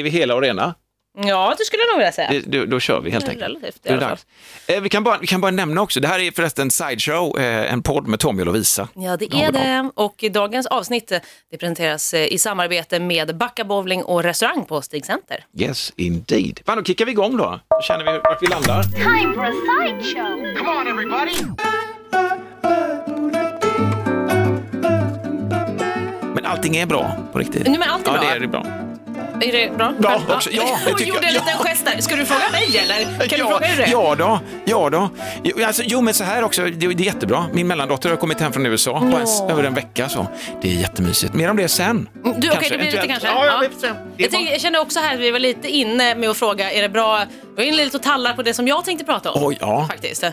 Är vi hela och rena? Ja, det skulle jag nog vilja säga. Det, då, då kör vi helt enkelt. Relativt i Det är alla fall. Eh, vi, kan bara, vi kan bara nämna också, det här är förresten Sideshow, eh, en podd med Tommy och Lovisa. Ja, det är det. Och dagens avsnitt eh, det presenteras eh, i samarbete med Backa Bowling och restaurang på Stig Center. Yes, indeed. Fan, då kickar vi igång då. Då känner vi vart vi landar. Time for a sideshow. Come on, everybody. Men allting är bra på riktigt. Nej, men allt är ja, bra. det är bra. Är det bra? Ja, också. Ja, jag Hon gjorde en ja. liten gest där. Ska du fråga mig eller? Kan ja, du fråga hur det är? Ja då, ja då. Jo, alltså, jo men så här också, det, det är jättebra. Min mellandotter har kommit hem från USA på en, över en vecka så. Det är jättemysigt. Mer om det sen. Du, okej, Kanske, det blir lite kanske? Ja, ja. Det är Jag, tänkte, jag kände också här att vi var lite inne med att fråga, är det bra? Vi var inne lite och tallar på det som jag tänkte prata om. Oj, ja. Faktiskt.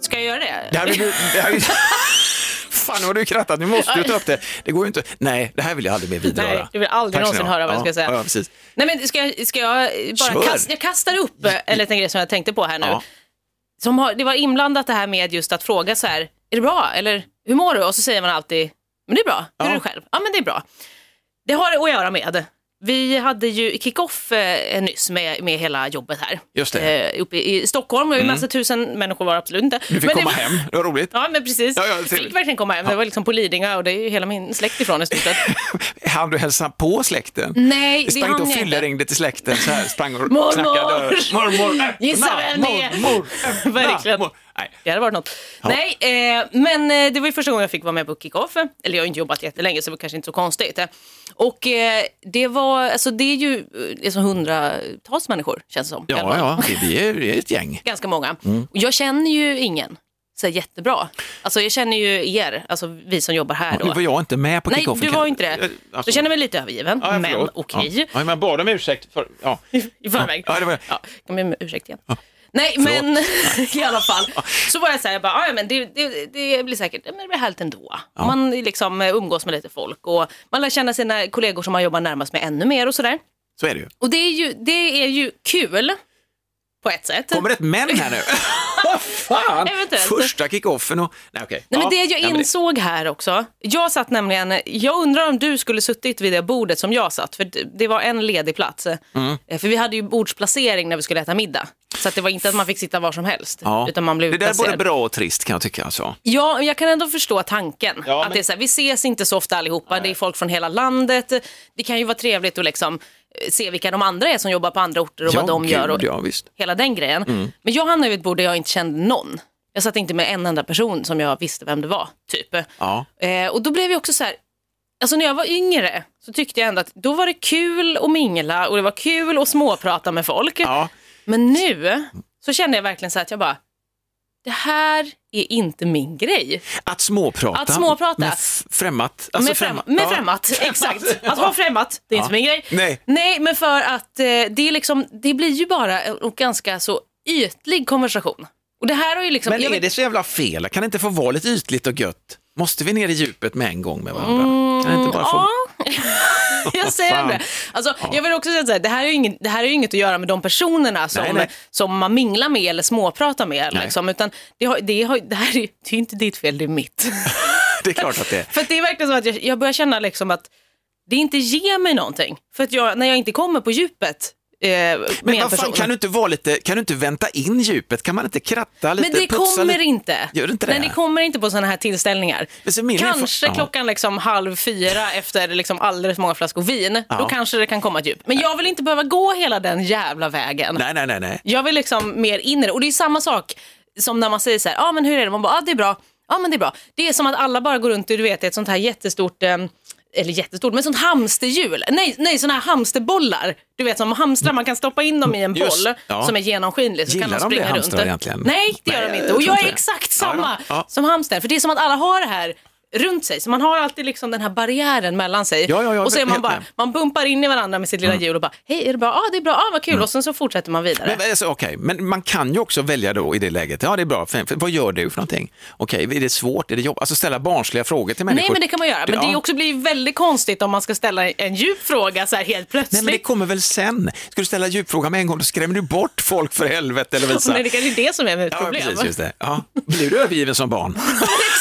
Ska jag göra det? Det här vill du, det här vill... Fan, nu har du krattat. Nu måste du ta upp det. Det går ju inte. Nej, det här vill jag aldrig mer vidröra. Nej, du vill aldrig Tack någonsin höra vad jag ska säga. Ja, precis. Nej men ska jag, ska jag bara kasta, jag kastar upp eh, en liten grej som jag tänkte på här nu. Ja. Som har, det var inblandat det här med just att fråga så här, är det bra? Eller hur mår du? Och så säger man alltid, men det är bra. Hur Ja. är du själv? Ja men det är bra. Det har att göra med, vi hade ju kick-off eh, nyss med, med hela jobbet här. Just det. Mm. Eh, uppe i, Stockholm, var ju massa tusen människor var absolut inte. Du fick Men komma det, hem. Det var roligt. Ja men precis. Ja, ja, jag fick verkligen komma hem. Det var liksom på Lidingö och det är ju hela min släkt ifrån i stort sett. Han du hälsa på släkten? Nej, Det det sprang inte hann och jag fylleringde till släkten så här, sprang och Mormor! knackade. Mormor! Gissa vem det är? Mormor! öppna! Verkligen. Nej. Det hade varit något. Nej, eh, men eh, det var ju första gången jag fick vara med på kick-off. Eller jag har inte jobbat jättelänge så det var kanske inte så konstigt. Och eh, det var, alltså det är ju alltså hundratals människor känns det som. Ja, ja, det vi är, ett gäng. Ganska många. Mm. Jag känner ju ingen så jättebra. Alltså jag känner ju er, alltså vi som jobbar här Nu då. var jag inte med på Nej, kickoffen. du kan- var inte det. Alltså- Jag känner mig lite övergiven, Ja, men okej. Ja. Ja, men bad om ursäkt för... Ja. i förväg. Ja, det var- ja, jag ber om ursäkt igen. Nej, men i alla fall. Så var jag så här, jag bara, "Ah, ja, men det, det, det blir säkert men det blir härligt ändå. Man liksom eh, umgås med lite folk och man lär känna sina kollegor som man jobbar närmast med ännu mer och sådär. Så är det ju. Och det är ju, det är ju kul på ett sätt. Kommer det ett men här nu? Vad fan! Eventuellt. Första kickoffen och... Nej, okej. Nej, men Ja. det jag det- insåg här också, jag satt nämligen, jag undrar om du skulle suttit vid det bordet som jag satt, för det, var en ledig plats. Mm. Eh, För vi hade ju bordsplacering när vi skulle äta middag. Så att det var inte att man fick sitta var som helst, Ja. utan man blev det där är både bra och trist kan jag tycka. Alltså. Ja, jag kan ändå förstå tanken. Ja, att men- det är så här, vi ses inte så ofta allihopa, det är folk från hela landet. Det kan ju vara trevligt att liksom se vilka de andra är som jobbar på andra orter och ja, vad de gud, gör och Ja, hela den grejen. Mm. Men jag hamnade vid ett bord där jag inte kände någon. Jag satt inte med en enda person som jag visste vem det var, typ. Ja. Eh, och då blev jag också så här, alltså när jag var yngre så tyckte jag ändå att då var det kul att mingla och det var kul att småprata med folk. Ja. Men nu så kände jag verkligen så här att jag bara, det här är inte min grej. Att småprata. Att småprata. Med främmat. Alltså med, främ- med Ja. främmat, exakt. Att ha främmat, det är inte Ja. min grej. Nej. Nej, men för att eh, det, är liksom, det blir ju bara en ganska så ytlig konversation. Och det här har ju liksom... Men är vet- det så jävla fel? Kan det inte få vara lite ytligt och gött? Måste vi ner i djupet med en gång med varandra? kan det inte bara få... Mm, Ja, jag säger det. Alltså, Jag vill också säga här, det här, är inget, det här är inget att göra med de personerna som, Nej, nej. som man minglar med eller småpratar med. Liksom, utan det, har, det, har, det här är, det är inte ditt fel, det är mitt. Det är klart att det är. För att det är verkligen så att jag, jag börjar känna liksom att det inte ger mig någonting. För att jag, när jag inte kommer på djupet eh, Men en vad fan, kan du inte vara lite, kan du inte vänta in djupet? Kan man inte kratta lite? Men det kommer lite? inte. Gör det inte det? Nej, det kommer inte på sådana här tillställningar. Kanske ja. klockan liksom halv fyra efter liksom alldeles många flaskor vin. Då kanske det kan komma ett djup. Men jag vill inte behöva gå hela den jävla vägen. Nej, nej, nej, nej. Jag vill liksom mer in i det. Och det är samma sak som när man säger så här, ja ah, men hur är det? Man bara, ja ah, det är bra. Ja men det är bra. Det är som att alla bara går runt i, du vet, ett sånt här jättestort eh, eller jättestort, men sånt hamsterhjul. Nej, nej såna här hamsterbollar. Du vet som hamstrar, man kan stoppa in dem i en boll Just, ja. som är genomskinlig. Så Gillar kan de de det, springa runt. egentligen? Nej, det gör Nej, de jag inte. Och jag inte är exakt Ja, samma då. Ja. som hamster. För det är som att alla har det här runt sig. Så man har alltid liksom den här barriären mellan sig. Ja, ja, ja, och så är man bara, med. Mm. man bumpar in i varandra med sitt lilla hjul och bara, hej är det bra? Ja, det är bra. Ja, vad kul. Och sen så fortsätter man vidare. Men, alltså, okej, men man kan ju också välja då i det läget. Ja, det är bra. För, för, vad gör du för någonting? Okej, är det svårt? Är det jobb? Alltså ställa barnsliga frågor till människor. Nej, men det kan man göra. Men det ja. också blir väldigt konstigt om man ska ställa en djup fråga så här helt plötsligt. Nej, men det kommer väl sen. Ska du ställa djupfråga med en gång, då skrämmer du bort folk för helvete eller visa. Nej, det kanske är det som är mitt Ja, problem. precis, just det. Ja. Blir du övergiven som barn?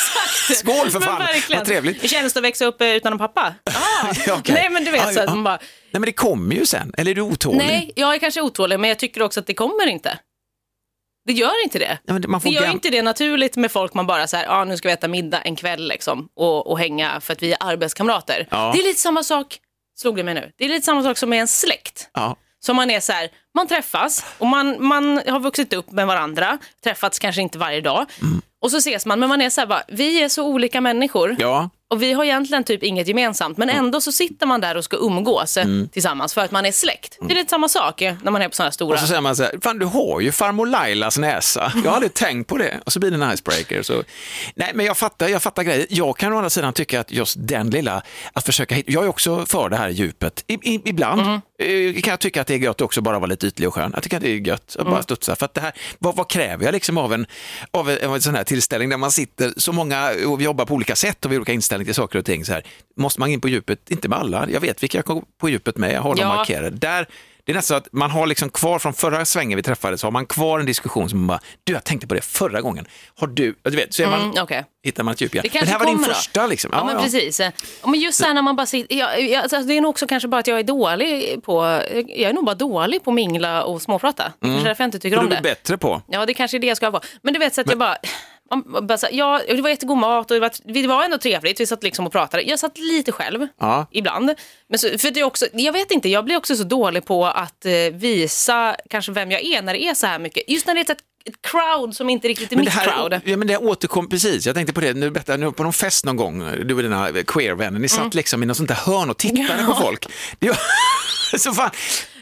Skål för fan, vad trevligt. Hur känns det att växa upp eh, utan en pappa? Ah. Ja, okej. Nej men du vet Ja, så att man bara, Nej men det kommer ju sen, eller är du otålig? nej jag är kanske otålig men jag tycker också att det kommer inte. Det gör inte det. Ja, det- Det gör inte det naturligt med folk man bara så här, ah, nu ska vi äta middag en kväll liksom och, och hänga för att vi är arbetskamrater. Ja. Det är lite samma sak, slog det mig nu, det är lite samma sak som med en släkt. Ja. Som man är så här, man träffas och man, man har vuxit upp med varandra, träffats kanske inte varje dag. Mm. Och så ses man, men man är så här bara, vi är så olika människor. ja, Och vi har egentligen typ inget gemensamt, men ändå så sitter man där och ska umgås eh, tillsammans för att man är släkt. Det är lite samma sak eh, när man är på sådana här stora... och så säger man så här, fan du har ju farmor Lailas näsa. Jag har aldrig tänkt på det. Och så blir det en icebreaker. Så... Nej, men jag fattar, jag fattar grejer. Jag kan å andra sidan tycka att just den lilla, att försöka hitta, jag är också för det här djupet. I, i, ibland eh, kan jag tycka att det är gött också bara vara lite ytlig och skön. Jag tycker att det är gött att bara studsa. För att det här, vad, vad kräver jag liksom av en, av en, av en sån här tillställning där man sitter så många och vi jobbar på olika sätt och vi har olika inställning till saker och ting. Så här. Måste man in på djupet? Inte med alla. Jag vet vilka jag går på djupet med. Jag har dem Ja. markerade. Där, det är nästan så att man har liksom kvar från förra svängen vi träffades, så har man kvar en diskussion som man bara, du jag tänkte på det förra gången. Har du, du vet, så är man, Mm, okej. hittar man ett djup igen. Det Men kanske det här var din då. första liksom. Ja, men precis. Ja, Men just så här när man bara sitter, jag, jag, alltså, det är nog också kanske bara att jag är dålig på, jag är nog bara dålig på att mingla och småprata. Det är kanske därför jag inte tycker om du är det. bättre på. Ja, det kanske är det jag ska vara. Men du vet så att jag bara, man, bara ja, det var jättegod mat och det var, det var ändå trevligt. Vi satt liksom och pratade. Jag satt lite själv Ja. ibland. Men så, för det är också, jag vet inte, jag blir också så dålig på att eh, visa kanske vem jag är när det är så här mycket. Just när det är ett, ett crowd som inte riktigt är Men mitt här, crowd. ja, men det återkom precis, jag tänkte på det, nu, berättade, nu på någon fest någon gång, du och dina queer-vänner, ni satt Mm. liksom i något sånt där hörn och tittade på folk. Det var, så fan,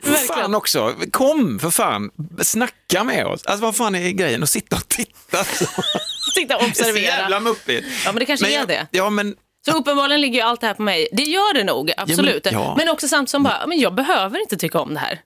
för Verkligen. fan också, kom för fan, snacka med oss. Alltså vad fan är grejen att sitta och titta så? Sitta och Det är så jävla observera. muppigt. Ja, men det kanske är jag- det. Ja, men Så uppenbarligen ligger ju allt det här på mig. Det gör det nog, absolut. men, ja. också samtidigt som bara, men jag behöver inte tycka om det här.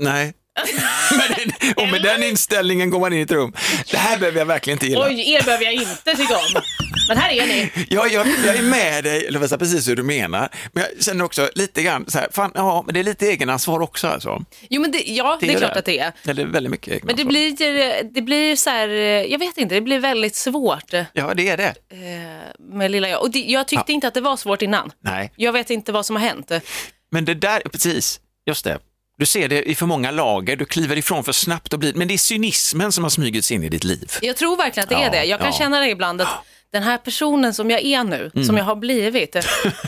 nej. men, och med den inställningen går man in i ett rum. Det här behöver jag verkligen inte gilla. Oj, er behöver jag inte tycka om. Men här är ni. Jag, jag, jag är med dig, vet precis hur du menar. Men jag känner också lite grann så här, fan, ja, men det är lite egenansvar också alltså. Jo, men det, ja, det är ju klart att det är. Eller väldigt mycket Men egenansvar. det blir, det blir så här, jag vet inte, det blir väldigt svårt eh, Ja, det är det. med lilla jag. Och det, jag tyckte inte att det var svårt innan. Nej, Jag vet inte vad som har hänt. men det där, precis, just det. Du ser det i för många lager, du kliver ifrån för snabbt och blir, men det är cynismen som har smugits in i ditt liv. Jag tror verkligen att det Ja, är det. Jag kan ja. känna det ibland att den här personen som jag är nu, Mm. som jag har blivit,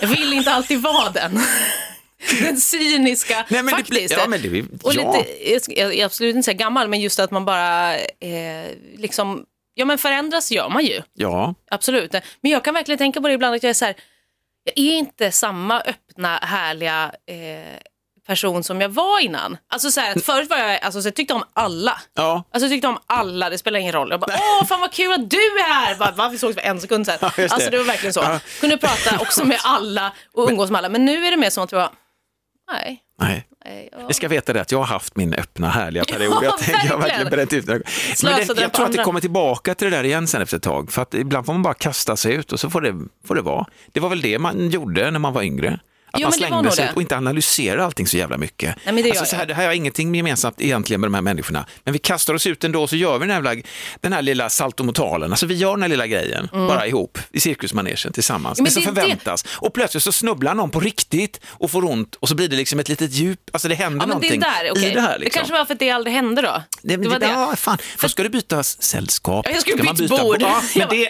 jag vill inte alltid vara den. Den cyniska, Nej, men det faktiskt. blir- ja, men det blir- och ja. lite, jag, är absolut inte så gammal, men just att man bara eh, liksom, ja men förändras gör man ju. Ja, Absolut. Men jag kan verkligen tänka på det ibland att jag är så här, jag är inte samma öppna, härliga eh, person som jag var innan. Alltså så här, att förut var jag, alltså så jag tyckte om alla. ja. Alltså jag tyckte om alla, det spelar ingen roll. Jag bara, åh fan vad kul att du är här! Bara, Va? Vi sågs för en sekund sedan. Ja, just det. alltså det var verkligen så. Ja. Kunde prata också med alla och umgås med alla. Men nu är det mer som att jag, nej, Nej. nej. ja. Jag ska veta det att jag har haft min öppna härliga period. Ja, jag tänker jag har verkligen brett ut. Men det, jag tror att det kommer tillbaka till det där igen sen efter ett tag. För att ibland får man bara kasta sig ut och så får det, får det vara. Det var väl det man gjorde när man var yngre. Att Jo, man men det slängde sig det. och inte analyserade allting så jävla mycket. Nej, men det alltså, så här, jag. det här har ingenting gemensamt egentligen med de här människorna. Men vi kastar oss ut ändå och så gör vi den här, jävla- den här lilla saltomortalen. Alltså vi gör den här lilla grejen bara ihop i cirkusmanegen tillsammans. Mm. Men det som det är det- förväntas. Och plötsligt så snubblar någon på riktigt och får ont och så blir det liksom ett litet djup. Alltså det händer Ja, men det är någonting där, okej. i det här. Det Liksom. kanske var för att det aldrig hände då. Det, det var det. Ja, fan. Då ska du byta sällskap. Ja, jag skulle byta bord. Ja, men det,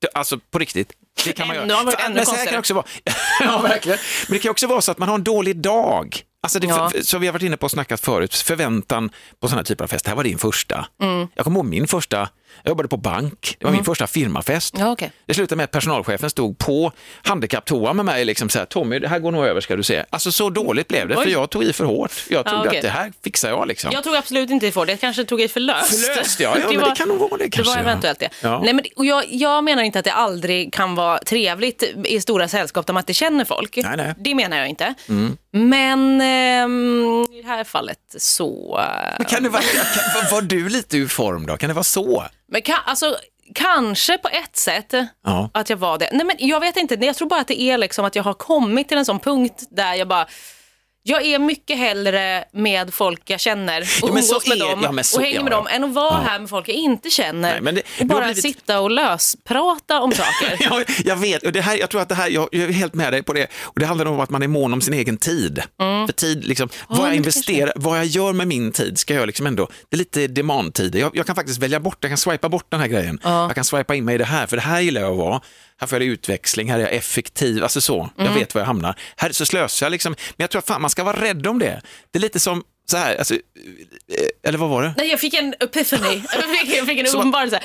det- alltså på riktigt. Det kan man Ännu- göra. För- ännu men så här kan det också vara. ja, verkligen. Men det kan också vara så att man har en dålig dag. Alltså det, Ja. för, som vi har varit inne på och snackat förut, förväntan på sådana typer av fest. Det här var din första. Mm. Jag kommer ihåg min första, jag jobbade på bank, det var min första firmafest. Ja, okej. Det slutade med att personalchefen stod på handikapptoa med mig liksom så här, Tommy, det här går nog över ska du se. Alltså så dåligt blev det, för Oj. jag tog i för hårt. Jag trodde okej. att det här fixar jag liksom. Jag tog absolut inte i för det, jag kanske tog i för löst. För löst, ja. Ja, men det kan nog vara det Det kanske, var ja. eventuellt det. Ja. Nej, men, och jag, jag menar inte att det aldrig kan vara trevligt i stora sällskap där man inte känner folk. Nej, nej. Det menar jag inte. Men ehm, i det här fallet så... eh, Men kan det vara, kan, var, var du lite ur form då? Kan det vara så? Men kan, alltså, kanske på ett sätt Ja. att jag var det. Nej, men jag vet inte, jag tror bara att det är liksom att jag har kommit till en sån punkt där jag bara Jag är mycket hellre med folk jag känner och Ja, umgås med är- dem ja, så- och hänger ja, med dem än att vara här med folk jag inte känner Nej, det- och bara blivit- sitta och lösprata om saker. Ja, jag vet, och det här, jag tror att det här, jag, jag är helt med dig på det. Och det handlar om att man är mån om sin egen tid. För tid, liksom, vad jag investerar, vad jag gör med min tid ska jag liksom ändå, det är lite demand-tid. Jag, jag kan faktiskt välja bort, jag kan swipa bort den här grejen. Jag kan swipa in mig i det här, för det här gillar jag att vara. Här får jag utväxling, här är jag effektiv, alltså så. Jag vet var jag hamnar. Här så slösar jag liksom, men jag tror att fan, man ska vara rädd om det. Det är lite som så här, alltså, eh, eller vad var det? Nej, jag fick en epiphany. Jag fick, jag fick en uppenbarelse.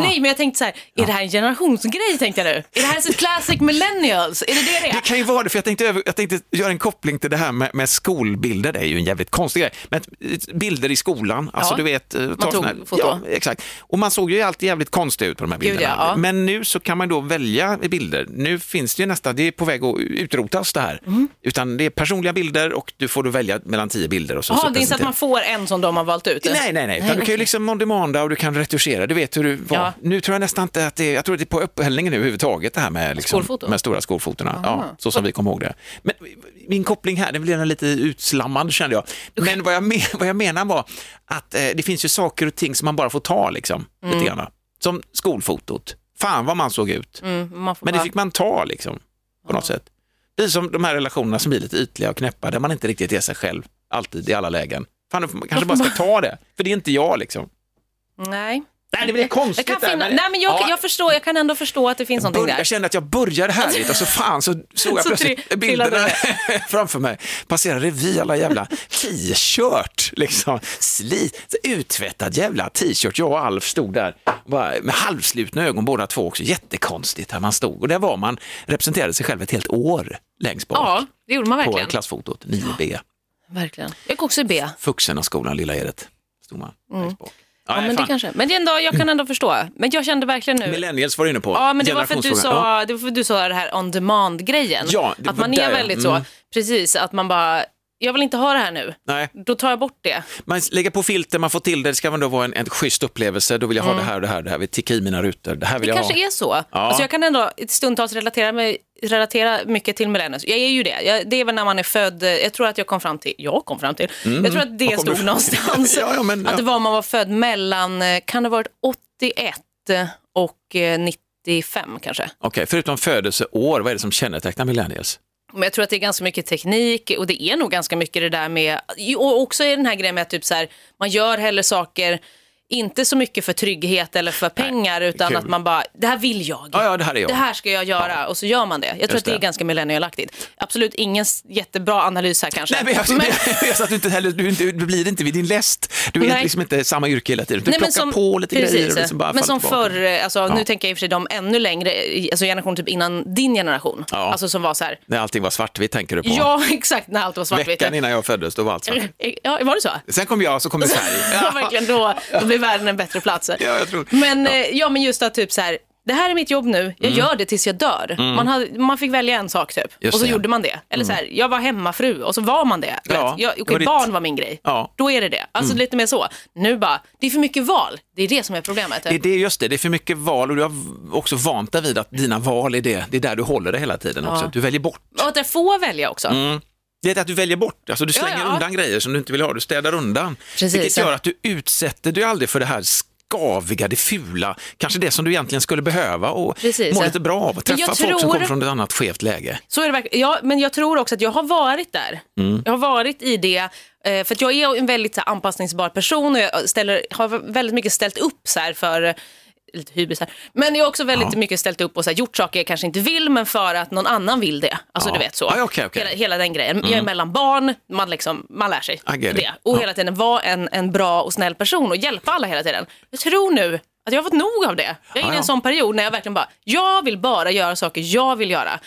Nej, men jag tänkte så här, är det här en generationsgrej tänkte jag nu? Är det här så classic millennials? Är det det det är? Det kan ju vara det, för jag tänkte, jag tänkte göra en koppling till det här med, med skolbilder, det är ju en jävligt konstig grej. Men eh, bilder i skolan, alltså Ja, du vet. eh, ta tog här- foto. Ja, exakt. Och man såg ju alltid jävligt konstigt ut på de här Gud, bilderna. ja, ja. Men nu så kan man då välja bilder. Nu finns det ju nästan, det är på väg att utrotas det här. Mm. Utan det är personliga bilder och du får då välja mellan tio bilder. Och så, Jaha, det är inte att man får en som de har valt ut? Nej, nej, nej. Utan du kan ju liksom demanda och du kan retuschera. Du vet hur du var. Ja. Nu tror jag nästan inte att det är, jag tror att det är på upphällningen nu överhuvudtaget det här med, liksom, Skolfoto? med stora skolfotona. Ja, så som vi kommer ihåg det. Men min koppling här, den blev lite utslammad kände jag. Men vad jag, men, vad jag menar var att eh, det finns ju saker och ting som man bara får ta liksom, lite grann. Som skolfotot. Fan vad man såg ut. Mm, man Men det bara- fick man ta liksom, på något sätt. Det är som de här relationerna som blir lite ytliga och knäppa, där man inte riktigt är sig själv, alltid, i alla lägen. Fan, man kanske bara ska ta det, för det är inte jag liksom. Nej. Nej, det blir konstigt Jag kan där, finna, men- nej, men jag, Ja. jag förstår, jag kan ändå förstå att det finns någonting Bör, där. jag kände att jag började härligt och så fan så såg jag Så plötsligt tri- bilderna framför mig. Passera revy alla jävla t-shirt, liksom. Slit, uttvättad jävla t-shirt. Jag och Alf stod där bara, med halvslutna ögon båda två också. Jättekonstigt här man stod. Och där var man, representerade sig själv ett helt år längst bak. Ja, det gjorde man på verkligen. klassfotot, 9B. Verkligen. Jag gick också i B. Skolan, Lilla Edet, stod man längst bak. Ja, nej, men det kanske. Men det är ändå, jag kan ändå förstå. Men jag kände verkligen nu. Millennials var du inne på. Ja, men det var för att du. Ja. sa, det var för att du sa det här on demand-grejen. Ja, att man är ja. väldigt så, Mm. precis, att man bara, jag vill inte ha det här nu. Nej. Då tar jag bort det. Man lägger på filter, man får till det, det ska ändå vara en, en schysst upplevelse. Då vill jag ha det här och det här, det här vill ticka i mina rutor. Det här vill Mm. Det jag kanske ha. är så. Alltså jag kan ändå stundtals relatera, mig, relatera mycket till millennials. Jag är ju det. Jag, det är väl när man är född, jag tror att jag kom fram till, jag kom fram till, jag tror att det du stod någonstans. Ja, ja, men, Att ja. det var man var född mellan, eh, kan det ha varit 81 och eh, 95 kanske. Okej, förutom födelseår, vad är det som kännetecknar millennials? Men jag tror att det är ganska mycket teknik och det är nog ganska mycket det där med, och också är den här grejen med att typ så här, man gör hellre saker, inte så mycket för trygghet eller för pengar, utan kul. att man bara, det här vill jag. Ja, ja, det här är jag. Det här ska jag göra och så gör man det. Jag tror att det är ganska millennialaktigt. Absolut ingen jättebra analys här kanske. Nej, men jag, Men- jag sa att du inte heller, du, inte, du blir inte vid din läst. Du är Nej. liksom inte samma yrke hela tiden. Du Nej, plockar som- på lite precis. grejer och liksom bara Men som tillbaka. förr, eh, alltså, Ja. nu tänker jag i och för sig de ännu längre, alltså generation typ innan din generation. Ja. Alltså som var så här, När allting var svartvitt tänker du på. ja exakt när allt var svartvitt. Veckan innan jag föddes, då var allt svart. Ja, var det så? Sen kom jag, så kom det färg. Ja, verkligen. Då, då blir världen en bättre plats. Ja, jag tror. Men ja. ja, men just att typ så här, det här är mitt jobb nu, jag gör det tills jag dör. Man, hade, man fick välja en sak typ, Mm. Just och så det. Mm. gjorde man det. Eller så här, jag var hemmafru och så var man det. Ja, jag, okej, var ditt- barn var min grej. Ja. Mm. Då är det det. Alltså lite mer så. Nu bara, det är för mycket val. Det är det som är problemet. Det är det, just det, det är för mycket val och du har också vant dig vid att dina val är det, det är där du håller det hela tiden också. Du väljer bort. Och att jag får välja också. Det är att du väljer bort, alltså du slänger Ja, ja. undan grejer som du inte vill ha, du städar undan. Precis, Vilket gör att du utsätter dig aldrig för det här skaviga, det fula, kanske det som du egentligen skulle behöva och Precis, må lite bra av. Träffa folk som kommer från ett annat skevt läge. Så är det verkligen. Ja, men jag tror också att jag har varit där. Mm. Jag har varit i det. eh, För att jag är en väldigt så här, anpassningsbar person och jag ställer, har väldigt mycket ställt upp så här, för lite hybris här. Men jag har också väldigt Ja. mycket ställt upp och så här, gjort saker jag kanske inte vill men för att någon annan vill det. Alltså Ja. du vet så. Ja, okej, okej. Hela, hela den grejen. Jag är mellan barn, man, liksom, man lär sig det. Och Ja. hela tiden vara en, en bra och snäll person och hjälpa alla hela tiden. Jag tror nu att jag har fått nog av det. Jag är inne i en sån period när jag verkligen bara, jag vill bara göra saker jag vill göra.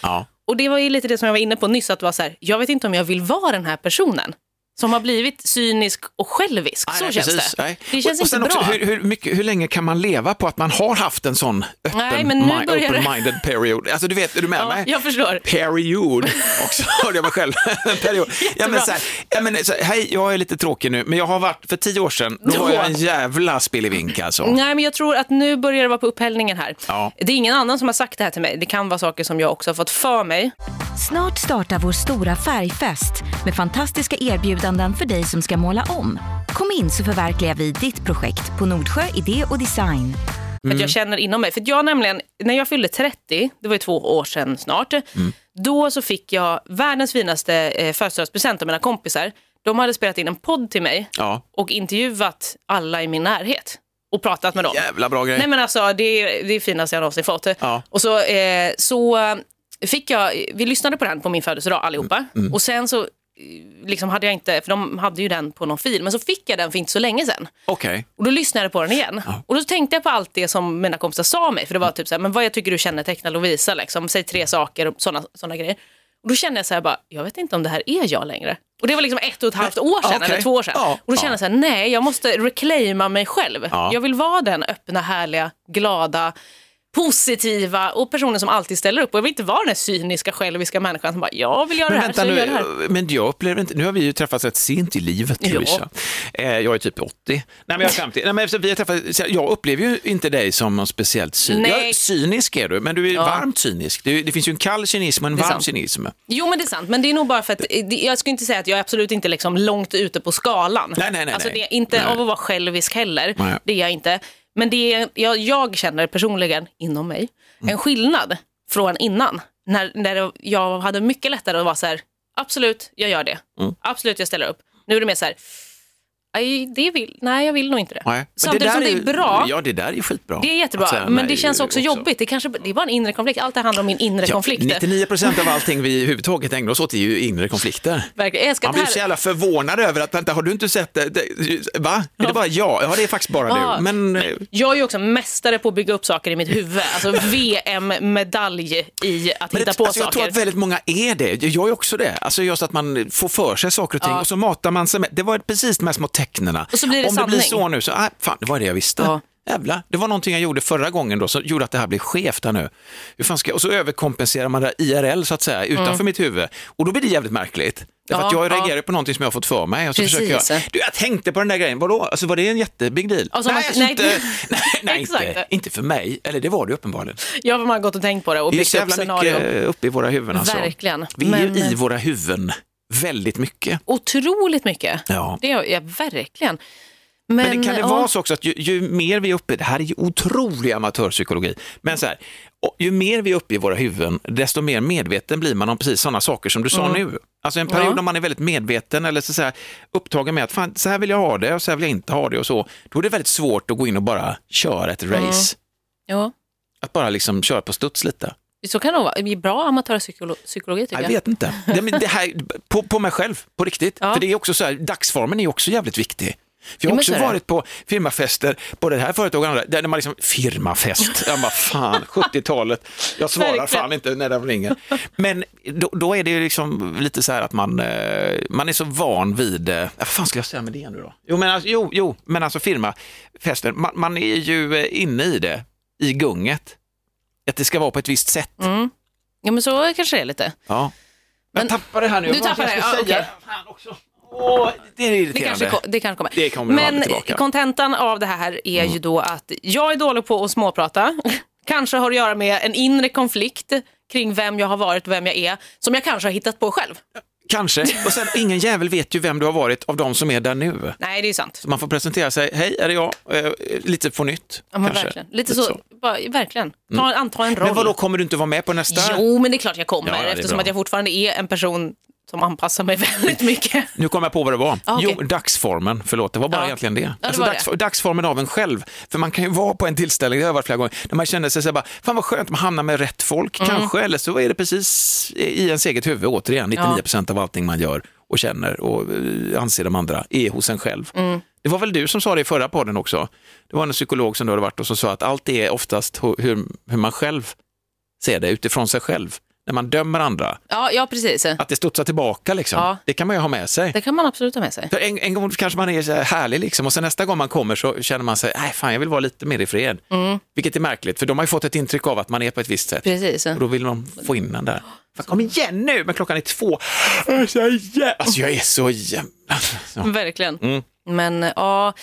Och det var ju lite det som jag var inne på nyss, att det var så här, jag vet inte om jag vill vara den här personen. Som har blivit cynisk och självisk. Nej, så nej, känns precis. det. Nej. Det känns och, och inte bra. Också, hur, hur, mycket, hur länge kan man leva på att man har haft en sån öppen, Nej, men nu mi- börjar period? Alltså du vet, är du med Ja, mig? jag förstår. Period, också hörde jag mig själv. Period. Ja, men så här, ja, men, så här, hej, jag är lite tråkig nu, men jag har varit, för tio år sedan, då var jag en jävla spillevink alltså. Nej, men jag tror att nu börjar det vara på upphällningen här. Ja. Det är ingen annan som har sagt det här till mig. Det kan vara saker som jag också har fått för mig. Snart startar vår stora färgfest med fantastiska erbjudanden för dig som ska måla om. Kom in så förverkligar vi ditt projekt på Nordsjö Idé och Design. För att jag känner inom mig. För att jag nämligen, när jag fyllde 30, det var ju två år sedan snart, då så fick jag världens finaste eh, födelsedagspresent av mina kompisar. De hade spelat in en podd till mig Ja, och intervjuat alla i min närhet och pratat med dem. jävla bra grej. Nej men alltså det är det är det finaste jag någonsin fått. Ja. Och så, eh, så fick jag, vi lyssnade på den på min födelsedag allihopa. Mm, Och sen så liksom hade jag inte, för de hade ju den på någon fil, men så fick jag den för inte så länge sedan. Okej, Och då lyssnade jag på den igen. Och då tänkte jag på allt det som mina kompisar sa mig. För det Mm. var typ så här, men vad jag tycker du kännetecknar Lovisa, liksom. säg tre saker och sådana såna grejer. Och då kände jag så här, bara, jag vet inte om det här är jag längre. Och det var liksom ett och ett halvt år sedan, Ja, okej. eller två år sedan. Ja, och då ja. kände jag så här, nej, jag måste reclaima mig själv. Ja. Jag vill vara den öppna, härliga, glada, positiva och personen som alltid ställer upp. Och jag vill inte vara den här cyniska, själviska människan som bara, jag vill göra Men det här, så jag nu, gör det här. men jag upplever inte, nu har vi ju träffats rätt sent i livet Ja. Lovisa. Eh, jag är typ 80, nej men jag är 50. Nej, men vi har träffats, jag upplever ju inte dig som någon speciellt cynisk. Ja, cynisk är du, men du är varmt cynisk. Det, det finns ju en kall cynism och en varm sant. cynism. Jo men det är sant, men det är nog bara för att jag skulle inte säga att jag är absolut inte liksom långt ute på skalan. Nej, nej, nej, Alltså det är inte Nej. av att vara självisk heller, Nej. det är jag inte. Men det är, jag, jag känner personligen inom mig Mm. en skillnad från innan. När, när jag hade mycket lättare att vara så här, absolut jag gör det, Mm. absolut jag ställer upp. Nu är det mer så här, "Aj, det vill, nej jag vill nog inte det. Nej. Samtidigt där som det ju- är bra, Ja, det där är skitbra. det är jättebra, säga men nej det känns också, jobbigt. Det, kanske, det är bara en inre konflikt, allt det handlar om min inre Ja, konflikt. 99 procent av allting vi överhuvudtaget ägnar oss åt är ju inre konflikter. Verkligen. Jag Man det blir här. så jävla förvånad över att, vänta, har du inte sett det? det va? Är det bara jag? Ja, det är faktiskt bara Ja. du. Men eh, Jag är ju också mästare på att bygga upp saker i mitt huvud. Alltså VM-medalj i att Men hitta det, på alltså, jag tror saker. att väldigt många är det. Jag är också det. Alltså just att man får för sig saker och ting och så matar man sig med. Det var precis de här små tecknen. Och så blir det Om det blir sanning. så nu så, ah, fan, det var det jag visste. Ja. Jävlar, det var någonting jag gjorde förra gången då som gjorde att det här blev skevt här nu. Hur fan ska, och så överkompenserar man det IRL så att säga utanför mitt huvud och då blir det jävligt märkligt. Därför Mm. Ja, att jag ja. reagerar på någonting som jag har fått för mig och så Precis. försöker jag, du jag tänkte på den där grejen, vadå? Alltså var det en jättebig deal? Alltså, nej, man- alltså, nej. inte, nej, nej inte, inte för mig, eller det var det uppenbarligen. Jag har gått och tänkt på det och Det är byggt så upp jävla scenario. mycket uppe i våra huvuden. Alltså. Verkligen. Vi är Men- ju i våra huvuden väldigt mycket. Otroligt mycket. Ja. Det är jag verkligen. Men, Men det kan det ja, vara så också att ju, ju mer vi är uppe, det här är ju otrolig amatörpsykologi, men så här, ju mer vi är uppe i våra huvuden, desto mer medveten blir man om precis sådana saker som du sa nu. Alltså en period Mm. Ja. när man är väldigt medveten eller så, så här, upptagen med att fan, så här vill jag ha det och så här vill jag inte ha det och så, då är det väldigt svårt att gå in och bara köra ett Mm. race. ja, Att bara liksom köra på studs lite. Så kan det vara. Bra amatörpsykologi tycker Jag jag. vet inte. Det, men det här, på, på mig själv, på riktigt. Ja. För det är också så här, dagsformen är också jävligt viktig. För jag Ja, har också varit på firmafester, både det här företaget och andra, där man liksom, firmafest, jag bara fan, 70-talet, jag svarar fan inte när de ringer. Men då, då är det ju liksom lite så här att man, eh, man är så van vid, eh, vad fan skulle jag säga med det nu då? Jo, men alltså, jo, jo, men alltså firmafesten, man, man är ju eh, inne i det, i gunget. Att det ska vara på ett visst sätt. Ja, men så kanske det är lite. Ja. Men, Men- jag tappade det här nu. Du jag det, ja, okej. Också. Åh, det är Det irriterande. kanske, ko- det kanske kommer. Det kommer Men kontentan av det här är ju då att jag är dålig på att småprata. kanske har att göra med en inre konflikt kring vem jag har varit och vem jag är, som jag kanske har hittat på själv. Kanske. Och sen, ingen jävel vet ju vem du har varit av de som är där nu. Nej, det är ju sant. Så man får presentera sig, hej, är det jag? Eh, lite på nytt. Ja, men kanske. verkligen. Lite så, Bara, verkligen. Ta, anta en roll. Men vadå, kommer du inte vara med på nästa? Jo, men det är klart jag kommer Ja, ja, eftersom bra. att jag fortfarande är en person som anpassar mig väldigt mycket. Nu kommer jag på vad det var. Ah, okej. Jo, dagsformen, förlåt, det var bara Ja. egentligen det. det alltså, dags, det. Dagsformen av en själv. För man kan ju vara på en tillställning, det har jag varit flera gånger, där man känner sig så här bara, fan vad skönt, man hamnar med rätt folk Mm. kanske, eller så är det precis i ens eget huvud återigen, 99 procent av allting man gör och känner och eh, anser de andra är hos en själv. Mm. Det var väl du som sa det i förra podden också. Det var en psykolog som du hade varit och som sa att allt är oftast hu- hur, hur man själv ser det utifrån sig själv. När man dömer andra, Ja, ja precis. att det studsar tillbaka liksom. Ja. Det kan man ju ha med sig. Det kan man absolut ha med sig. För en, en gång kanske man är så här härlig liksom och sen nästa gång man kommer så känner man sig, nej fan jag vill vara lite mer i fred. Vilket är märkligt för de har ju fått ett intryck av att man är på ett visst sätt. Precis. Och då vill de få in den där. Fan, kom igen nu, men klockan är två. Alltså jag är, alltså, så jävla... Verkligen. Mm. Men ja,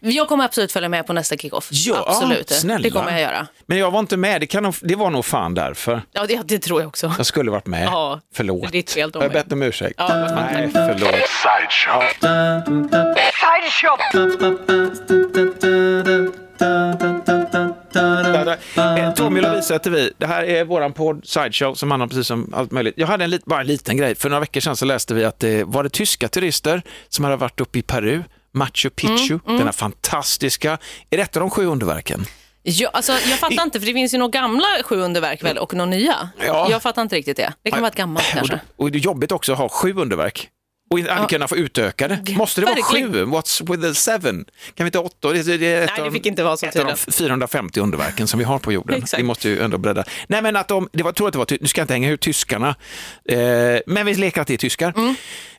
jag kommer absolut följa med på nästa kickoff. Ja, absolut. snälla. Det kommer jag göra. Men jag var inte med, det, kan det var nog fan därför. Ja, det, det tror jag också. Jag skulle varit med. Ja, Förlåt. det är ditt fel, Jag har bett om ursäkt. Ja. Nej, förlåt. Eh, Tommy Lovisa heter vi. Det här är våran podd Sideshow som handlar om precis som allt möjligt. Jag hade en lit, bara en liten grej. För några veckor sedan så läste vi att det var det tyska turister som hade varit uppe i Peru, Machu Picchu, Mm, den här fantastiska. Är det ett av de sju underverken? Ja, alltså, jag fattar inte, för det finns ju några gamla sju underverk väl och några nya. Ja. Jag fattar inte riktigt det. Det kan vara ett gammalt Och, kanske. det- och det är jobbigt också att ha sju underverk. Och inte aldrig kunna få utöka det. Måste det vara sju? What's with the seven? Kan vi inte ha åtta? Det, det är ett Nej, det av- fick inte vara så ett av de tydligen. 450 underverken som vi har på jorden. Vi måste ju ändå bredda. Nej, men att de, det var, jag tror att det var, nu ska jag inte hänga ut tyskarna, eh, men vi leker att det är tyskar. Mm.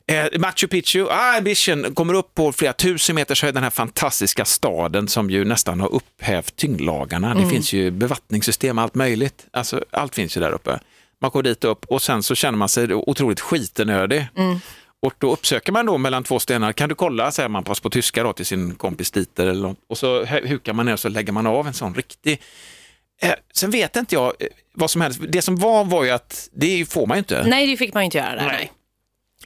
Eh, Machu Picchu, ah, Ambition, kommer upp på flera tusen meters höjd, den här fantastiska staden som ju nästan har upphävt tyngdlagarna. Mm. Det finns ju bevattningssystem, allt möjligt. Alltså, allt finns ju där uppe. Man går dit upp och sen så känner man sig otroligt skitenödig. Mm. Och då uppsöker man då mellan två stenar, kan du kolla, säger man pass på tyska då till sin kompis Dieter, eller något. och så hu- hukar man ner och så lägger man av en sån riktig Eh, sen vet inte jag eh, vad som hände. Det som var var ju att det får man ju inte. Nej, det fick man ju inte göra där. Nej.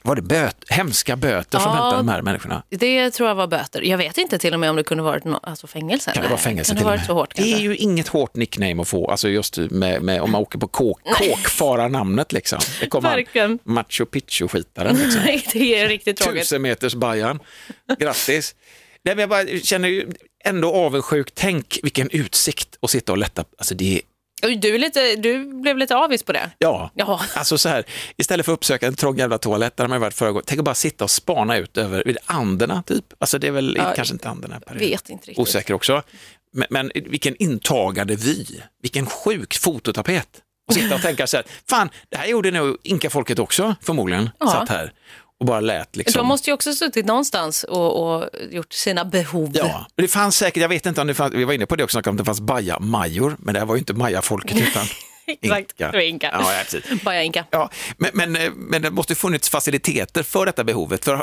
Var det böt, hemska böter som Ja. väntade de här människorna? Det tror jag var böter. Jag vet inte till och med om det kunde varit no alltså fängelse. Kan det vara fängelse kan till det varit så hårt Det är ju inget hårt nickname att få, alltså just med, med, om man åker på kåk, kåkfararnamnet liksom. Det kommer Verkligen. Machu Picchu-skitaren liksom. Nej, det är riktigt tråkigt. Tusen meters Bajan. Grattis. Nej, men jag bara känner ju ändå avundsjuk. Tänk vilken utsikt att sitta och lätta. Alltså det Oj, Du, lite, du blev lite avis på det. ja, Ja. alltså så här, istället för att uppsöka en trång jävla toalett, där har man varit förra gången, tänk att bara sitta och spana ut över vid Anderna typ. Alltså det är väl Ja, kanske inte Anderna. Per vet inte riktigt. Osäker också. Men, men vilken intagande vy, vilken sjuk fototapet. Och sitta och tänka så här, fan, det här gjorde nog inkafolket också förmodligen, Ja. satt här och bara lät liksom. De måste ju också suttit någonstans och, och gjort sina behov. Ja, det fanns säkert, jag vet inte om det fanns, vi var inne på det också, om det fanns baja-major, men det här var ju inte maja-folket utan Exakt, det var inka. Ja, ja, precis. Bara inka. Ja, men, men, eh, men det måste funnits faciliteter för detta behovet. För eh,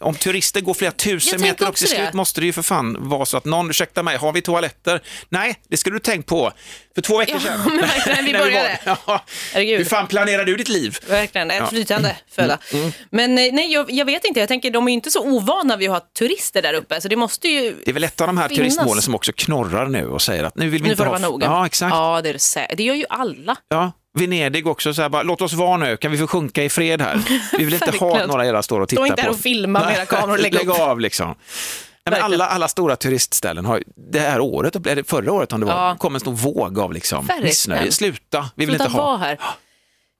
om turister går flera tusen meter upp också till slut måste det ju för fan vara så att någon, ursäkta mig, har vi toaletter? Nej, det skulle du tänkt på för två veckor Ja, sedan. men verkligen, vi började. Ja. Herregud. Hur fan planerar du ditt liv? Verkligen, ett Ja. flytande föda. Mm, Men eh, nej, jag, jag vet inte. Jag tänker, de är ju inte så ovana vid att ha turister där uppe. Så det måste ju... Det är väl ett av de här Finnas. turistmålen som också knorrar nu och säger att nu vill vi Nu inte får det ha... vara nog. Ja, exakt. Ja, det, är det, det gör ju alla. Ja, Venedig också, så här, bara, låt oss vara nu, kan vi få sjunka i fred här? Vi vill inte ha Verkligen. några era står och tittar Stå inte på här och filma med era kameror och lägg Lägg av liksom. Nej, alla, alla stora turistställen har det här året, eller förra året om det var, Ja. kom en stor våg av liksom, Verkligen. missnöje. Sluta, vi vill Sluta inte ha. här.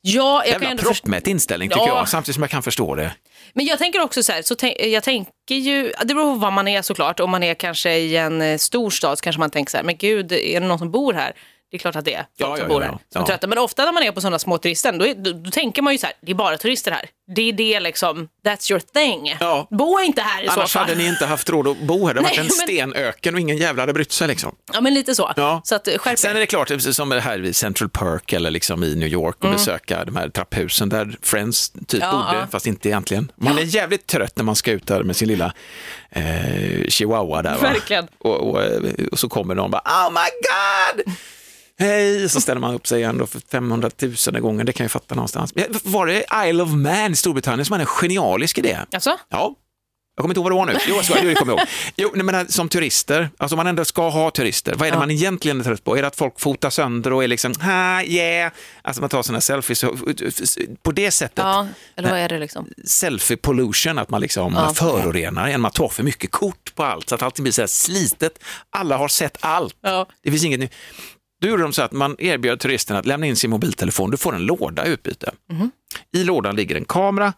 Ja, jag kan Jävla förstå. proppmätt inställning tycker Ja. jag, samtidigt som jag kan förstå det. Men jag tänker också så här, så tänk, jag tänker ju, det beror på vad man är såklart. Om man är kanske i en eh, stor stad så kanske man tänker så här, men gud, är det någon som bor här? Det är klart att det är folk Ja, som ja, bor här ja. som är trötta. Men ofta när man är på sådana små turisten, då, är, då, då tänker man ju så här, det är bara turister här. Det är det liksom, that's your thing. Bo inte här i så Annars fall. hade ni inte haft råd att bo här, det hade varit en stenöken och ingen jävla hade brytt sig liksom. Ja, men lite så. Så att, eh, skärp Sen är det klart, som det här vid Central Perk eller liksom i New York och besöka de här trapphusen där Friends typ Mm. Bodde, fast inte egentligen. Man är jävligt trött när man ska ut där med sin lilla eh, chihuahua där. Va? Verkligen. Och, och, eh, och så kommer någon och bara oh my god! Hej, så ställer man upp sig igen då för 500 000 gånger, det kan jag fatta någonstans. Var det Isle of Man i Storbritannien som hade en genialisk idé? Alltså? Ja. Jag kommer inte ihåg vad det var nu. Jo, jag det kommer jag ihåg. Jo, nej, men äh, som turister, alltså man ändå ska ha turister, vad är det Ja. man egentligen är trött på? Är det att folk fotar sönder och är liksom, ha, yeah, alltså man tar sina selfies på det sättet, Ja, eller vad är det liksom? selfie pollution, att man liksom Ja. förorenar genom att ta för mycket kort på allt, så att allting blir så här slitet. Alla har sett allt. Ja. Det finns inget nytt. Då gjorde de så att man erbjöd turisterna att lämna in sin mobiltelefon, du får en låda i utbyte. Mhm. I lådan ligger en kamera,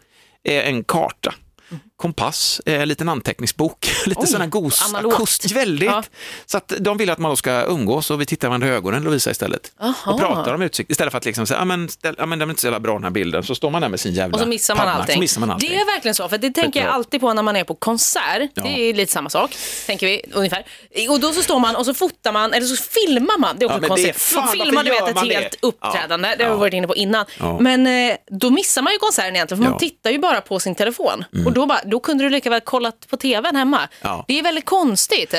eh, en karta. Kompass, eh, en liten anteckningsbok, lite Oj, sån här gos, väldigt. Ja. Så att de vill att man då ska umgås och vi tittar varandra i ögonen, Lovisa istället. Aha. Och pratar om utsikt istället för att liksom säga, ja men, ställ, ja, men den är inte så jävla bra den här bilden, så står man där med sin jävla Och så missar man allting. Så missar man allting. Det är verkligen så, för det tänker jag alltid på när man är på konsert. Ja. Det är lite samma sak, tänker vi ungefär. Och då så står man och så fotar man, eller så filmar man. Det är också Ja, konstigt. fan, filmar du vet ett det? helt uppträdande, Ja. det har vi varit inne på innan. Men eh, då missar man ju konserten egentligen, för man tittar ju bara på sin telefon. Och då, bara, då kunde du lika väl kollat på tvn hemma. Ja. Det är väldigt konstigt.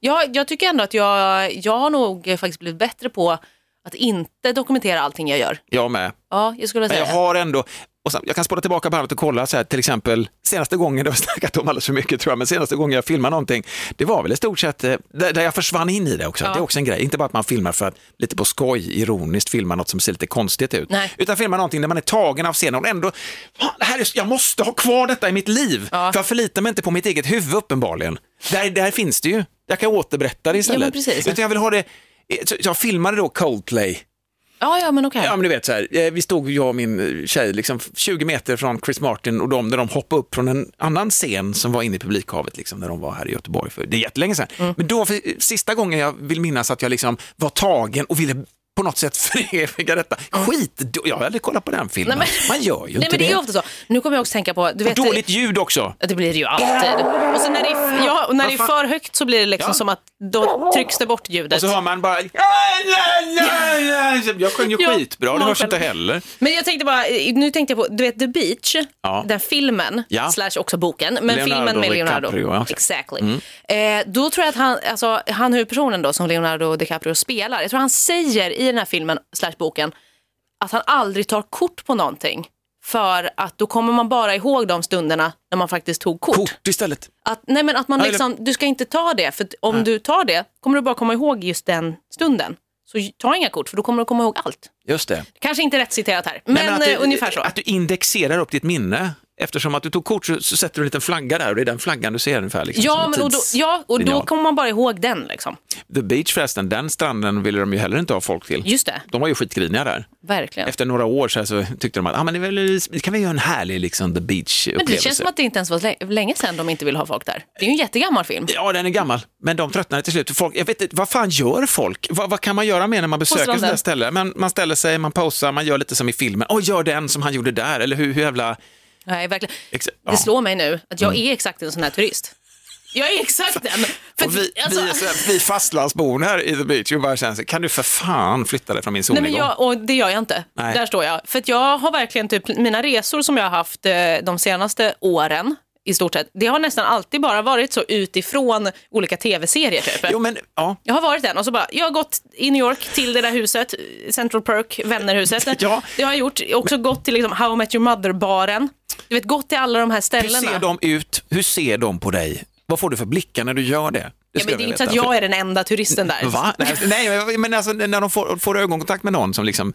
Jag, jag tycker ändå att jag, jag har nog faktiskt blivit bättre på att inte dokumentera allting jag gör. Jag med. Ja, jag skulle Men säga jag har ändå, och sen, jag kan spåra tillbaka bandet och kolla, så här, till exempel senaste gången, det har vi snackat om alldeles för mycket tror jag, men senaste gången jag filmade någonting, det var väl i stort sett eh, där, jag försvann in i det också. Ja. Det är också en grej, inte bara att man filmar för att lite på skoj, ironiskt filma något som ser lite konstigt ut, Nej. utan filma någonting där man är tagen av scenen och ändå, det här är, jag måste ha kvar detta i mitt liv, Ja. för jag förlitar mig inte på mitt eget huvud uppenbarligen. Där, där finns det ju, jag kan återberätta det istället. precis. Utan jag vill ha det, så jag filmade då Coldplay, Ja, ja, men okej. Ja men du vet så här, eh, vi stod jag och min eh, tjej liksom 20 meter från Chris Martin och de när de hoppade upp från en annan scen som var inne i publikhavet liksom när de var här i Göteborg för det är jättelänge sedan. Mm. Men då, för, sista gången jag vill minnas att jag liksom var tagen och ville på något sätt föreviga detta. Skit, jag har aldrig kollat på den filmen. Nej, men- Man gör ju Nej, inte men det är det. ofta så. Nu kommer jag också tänka på, du vet, Dåligt ljud också. Det blir det ju alltid. Och sen när det är, ja, när det är för högt så blir det liksom Ja. som att då trycks det bort ljudet. Och så hör man bara... Jag sjöng ju Ja, skitbra, det hörs inte heller. Men jag tänkte bara, nu tänkte jag på, du vet The Beach, Ja. den filmen, Ja. slash också boken, men Leonardo filmen med Leonardo. DiCaprio, ja. Exactly. Eh, då tror jag att han, alltså han huvudpersonen då som Leonardo DiCaprio spelar, jag tror han säger i den här filmen, slash boken, att han aldrig tar kort på någonting. För att då kommer man bara ihåg de stunderna när man faktiskt tog kort. Kort istället. Att, nej men att man liksom, du ska inte ta det, för om du tar det kommer du bara komma ihåg just den stunden. Så ta inga kort, för då kommer du komma ihåg allt. Just det. Kanske inte rätt citerat här, men, Nej, att du, eh, ungefär så. Att du indexerar upp ditt minne. Eftersom att du tog kort så, så sätter du en liten flagga där och det är den flaggan du ser ungefär. Liksom, Ja, men och då, ja, och då kommer man bara ihåg den. Liksom. The Beach förresten, den stranden ville de ju heller inte ha folk till. Just det, De var ju skitgriniga där. verkligen. Efter några år så, så tyckte de att ah, men det väl, vi kan väl göra en härlig liksom, The Men det Beach-upplevelse. känns som att det inte ens var lä- länge sedan de inte vill ha folk där. Det är ju en jättegammal film. Ja, den är gammal, men de tröttnade till slut. Folk, jag vet inte, vad fan gör folk? Vad, vad kan man göra mer när man besöker sådana här ställen? Man, man ställer sig, man pausar, man gör lite som i filmen. Åh, gör den som han gjorde där, eller hur, hur jävla... Nej, verkligen. Exa- Det. Mm. slår mig nu att jag är exakt en sån här turist. Jag är exakt den. För, vi, alltså- vi, är så här, vi fastlandsbor här i The Beach och bara känner så kan du för fan flytta dig från min Nej, solnedgång? men jag, och det gör jag inte. Nej. Där står jag. För att jag har verkligen typ, mina resor som jag har haft eh, de senaste åren, i stort sett, det har nästan alltid bara varit så utifrån olika tv-serier typ. Jo, men ja. Jag har varit den och så bara, jag har gått i New York till det där huset, Central Perk, vännerhuset. Ja. Det har jag gjort. Också gått till liksom How I Met Your Mother-baren. Du vet, gått till alla de här Hur ställena. ser de ut? Hur ser de på dig? Vad får du för blickar när du gör det? ja, skulle men det är inte så att jag är den enda turisten där. Va? Nej, nej, men alltså när de får, får ögonkontakt med någon som liksom,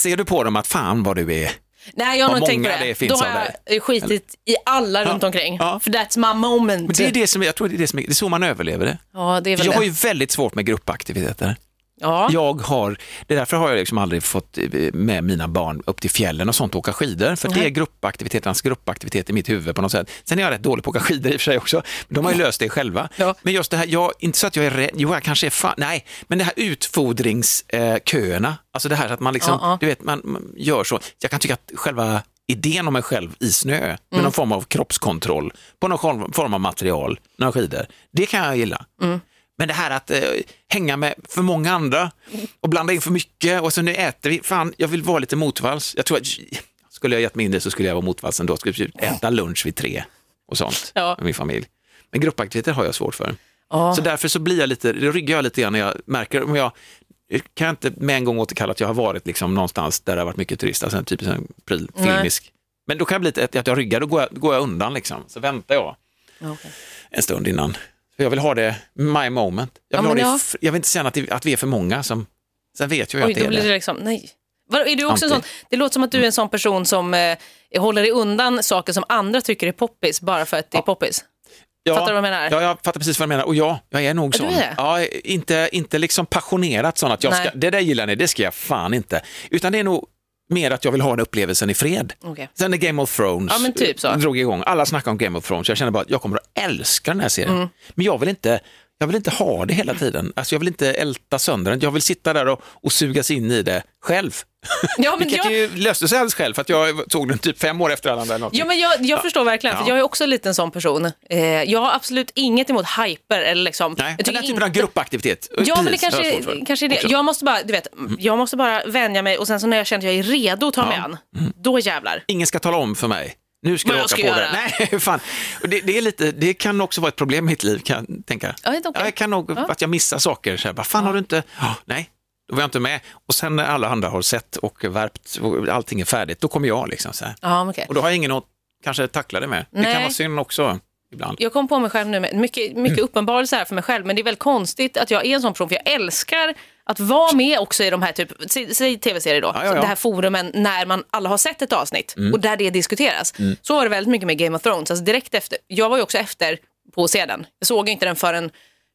ser du på dem att fan vad du är, Nej, jag har nog tänkt på det. det finns Då har jag skitit i alla runt omkring. Ja. För that's my moment. men det är det som, jag tror det är det som det är så man överlever det. Ja, det är väl Jag har det. ju väldigt svårt med gruppaktiviteter. Ja. Jag har, det är därför har jag liksom aldrig fått eh, med mina barn upp till fjällen och sånt och åka skidor. För det är gruppaktiviteternas gruppaktivitet i mitt huvud på något sätt. Sen är jag rätt dålig på att åka skidor i och för sig också. Men de har ju löst det själva. Ja. Men just det här, jag, inte så att jag är rädd, jo jag kanske är fan, nej, men det här utfodringsköerna, alltså det här att man liksom, ja. du vet, man, man gör så. Jag kan tycka att själva idén om mig själv i snö, med Mm. någon form av kroppskontroll, på någon form- form av material, några skidor, det kan jag gilla. Mm. Men det här att eh, hänga med för många andra och blanda in för mycket och så nu äter vi, fan jag vill vara lite motvalls. Jag tror att skulle jag gett mig in det så skulle jag vara motvalls ändå, skulle äta lunch vid tre och sånt Ja. med min familj. Men gruppaktiviteter har jag svårt för. Ja. Så därför så blir jag lite, då ryggar jag lite grann när jag märker, om jag kan jag inte med en gång återkalla att jag har varit liksom någonstans där det har varit mycket turister, alltså typisk en pryl, Nej. filmisk. Men då kan jag bli lite att jag ryggar, då går jag, då går jag undan liksom. Så väntar jag Okej. en stund innan. För jag vill ha det, my moment. Jag vill, Ja, ha det, jag vill inte känna att, det, att vi är för många. Som, sen vet jag ju Oj, att det då är blir det. liksom, nej. Vadå, är du också en sån, det låter som att du är en sån person som eh, håller dig undan saker som andra tycker är poppis bara för att det är poppis. Ja, Fattar du vad jag menar? Ja, jag fattar precis vad du menar. Och ja, jag är nog sån. är det? Ja, inte, inte liksom passionerat sån att jag ska, det där gillar ni, det ska jag fan inte. Utan det är nog mer att jag vill ha den upplevelsen i fred. Okej. Sen när Game of Thrones Ja, typ drog igång, alla snackade om Game of Thrones, jag kände bara att jag kommer att älska den här serien. Mm. Men jag vill inte jag vill inte ha det hela tiden. Alltså jag vill inte älta sönder den. Jag vill sitta där och, och sugas in i det själv. Ja, men Vilket jag- ju löste sig alldeles själv för att jag tog den typ fem år efter alla andra. eller. Ja, men jag, jag förstår verkligen, för Ja. jag är också en liten sån person. Eh, jag har absolut inget emot hyper. Eller liksom, Nej, jag men den typen inte- av gruppaktivitet. Ja, men det precis, har jag kanske, för. kanske är det. Jag måste bara, du vet, jag måste bara vänja mig och sen så när jag känner att jag är redo att ta mig an, då jävlar. Ingen ska tala om för mig. Nu ska Vad jag åka ska på göra. det. Nej, fan. Det, det, är lite, det kan också vara ett problem i mitt liv, kan jag tänka. Ja, det okej. Jag kan nog, Ja. att jag missar saker. Så här, vad fan har du inte... Ja, nej, då var jag inte med. Och sen när alla andra har sett och värpt och allting är färdigt, då kommer jag. Liksom, så här. Okej. Och då har jag ingen att kanske tackla det med. Det Nej. kan vara synd också ibland. Jag kom på mig själv nu med mycket, mycket Mm. uppenbarelse här för mig själv, men det är väldigt konstigt att jag är en sån person, för jag älskar att vara med också i de här, typ, sä- säg tv-serier då, Ja, ja, ja. det här forumen när man alla har sett ett avsnitt Mm. och där det diskuteras. Så var det väldigt mycket med Game of Thrones, alltså direkt efter, jag var ju också efter på att se den. Jag såg inte den förrän,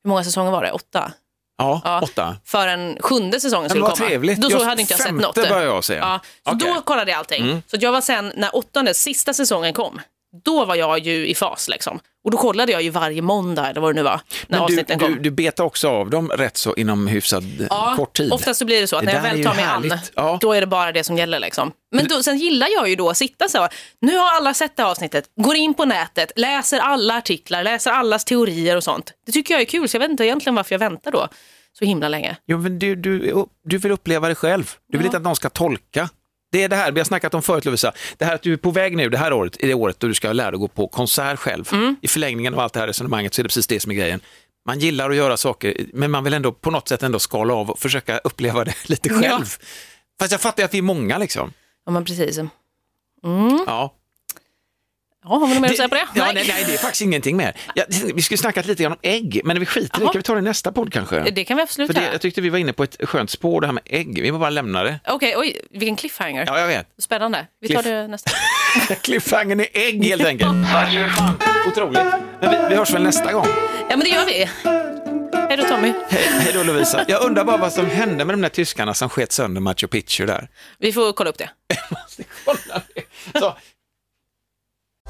hur många säsonger var det? Åtta? Ja, Ja. åtta. Förrän sjunde säsongen skulle komma. trevligt. Då så Jag- hade inte jag sett femte något. började jag se. Ja, så Okej. då kollade jag allting. Så att jag var sen, när åttonde, sista säsongen kom, då var jag ju i fas liksom. Och då kollade jag ju varje måndag, eller vad det nu var, när Men du, kom. du, du betar också av dem rätt så inom hyfsad Ja, kort tid. oftast så blir det så att Det när jag väl tar mig an. Ja. då är det bara det som gäller. Liksom. Men då, sen gillar jag ju då att sitta så, nu har alla sett det här avsnittet, går in på nätet, läser alla artiklar, läser allas teorier och sånt. Det tycker jag är kul, så jag vet inte egentligen varför jag väntar då så himla länge. Jo, men du, du, du vill uppleva det själv. Du vill Ja. inte att någon ska tolka. Det är det här vi har snackat om förut Lovisa. Det här att du är på väg nu det här året, är det året då du ska lära dig att gå på konsert själv. Mm. I förlängningen av allt det här resonemanget så är det precis det som är grejen. Man gillar att göra saker, men man vill ändå på något sätt ändå skala av och försöka uppleva det lite Ja. själv. Fast jag fattar att vi är många liksom. Ja, men precis. Ja. Ja, har vi något mer att säga på det? Ja, nej, nej, det är faktiskt ingenting mer. Ja, vi skulle snackat lite grann om ägg, men vi skiter i det. Kan vi ta det i nästa podd kanske? Det kan vi absolut För det, göra. jag tyckte vi var inne på ett skönt spår, det här med ägg. Vi bara lämna det. Okej, oj, vilken cliffhanger. Ja, jag vet. Spännande. Vi tar Cliff. det nästa. Cliffhangern är ägg helt enkelt. Otroligt. Men vi, vi hörs väl nästa gång. Ja, men det gör vi. Hej då Tommy. Hej, hej då Lovisa. Jag undrar bara vad som hände med de där tyskarna som sket sönder Machu Picchu där. Vi får kolla upp det. Måste kolla det. Så,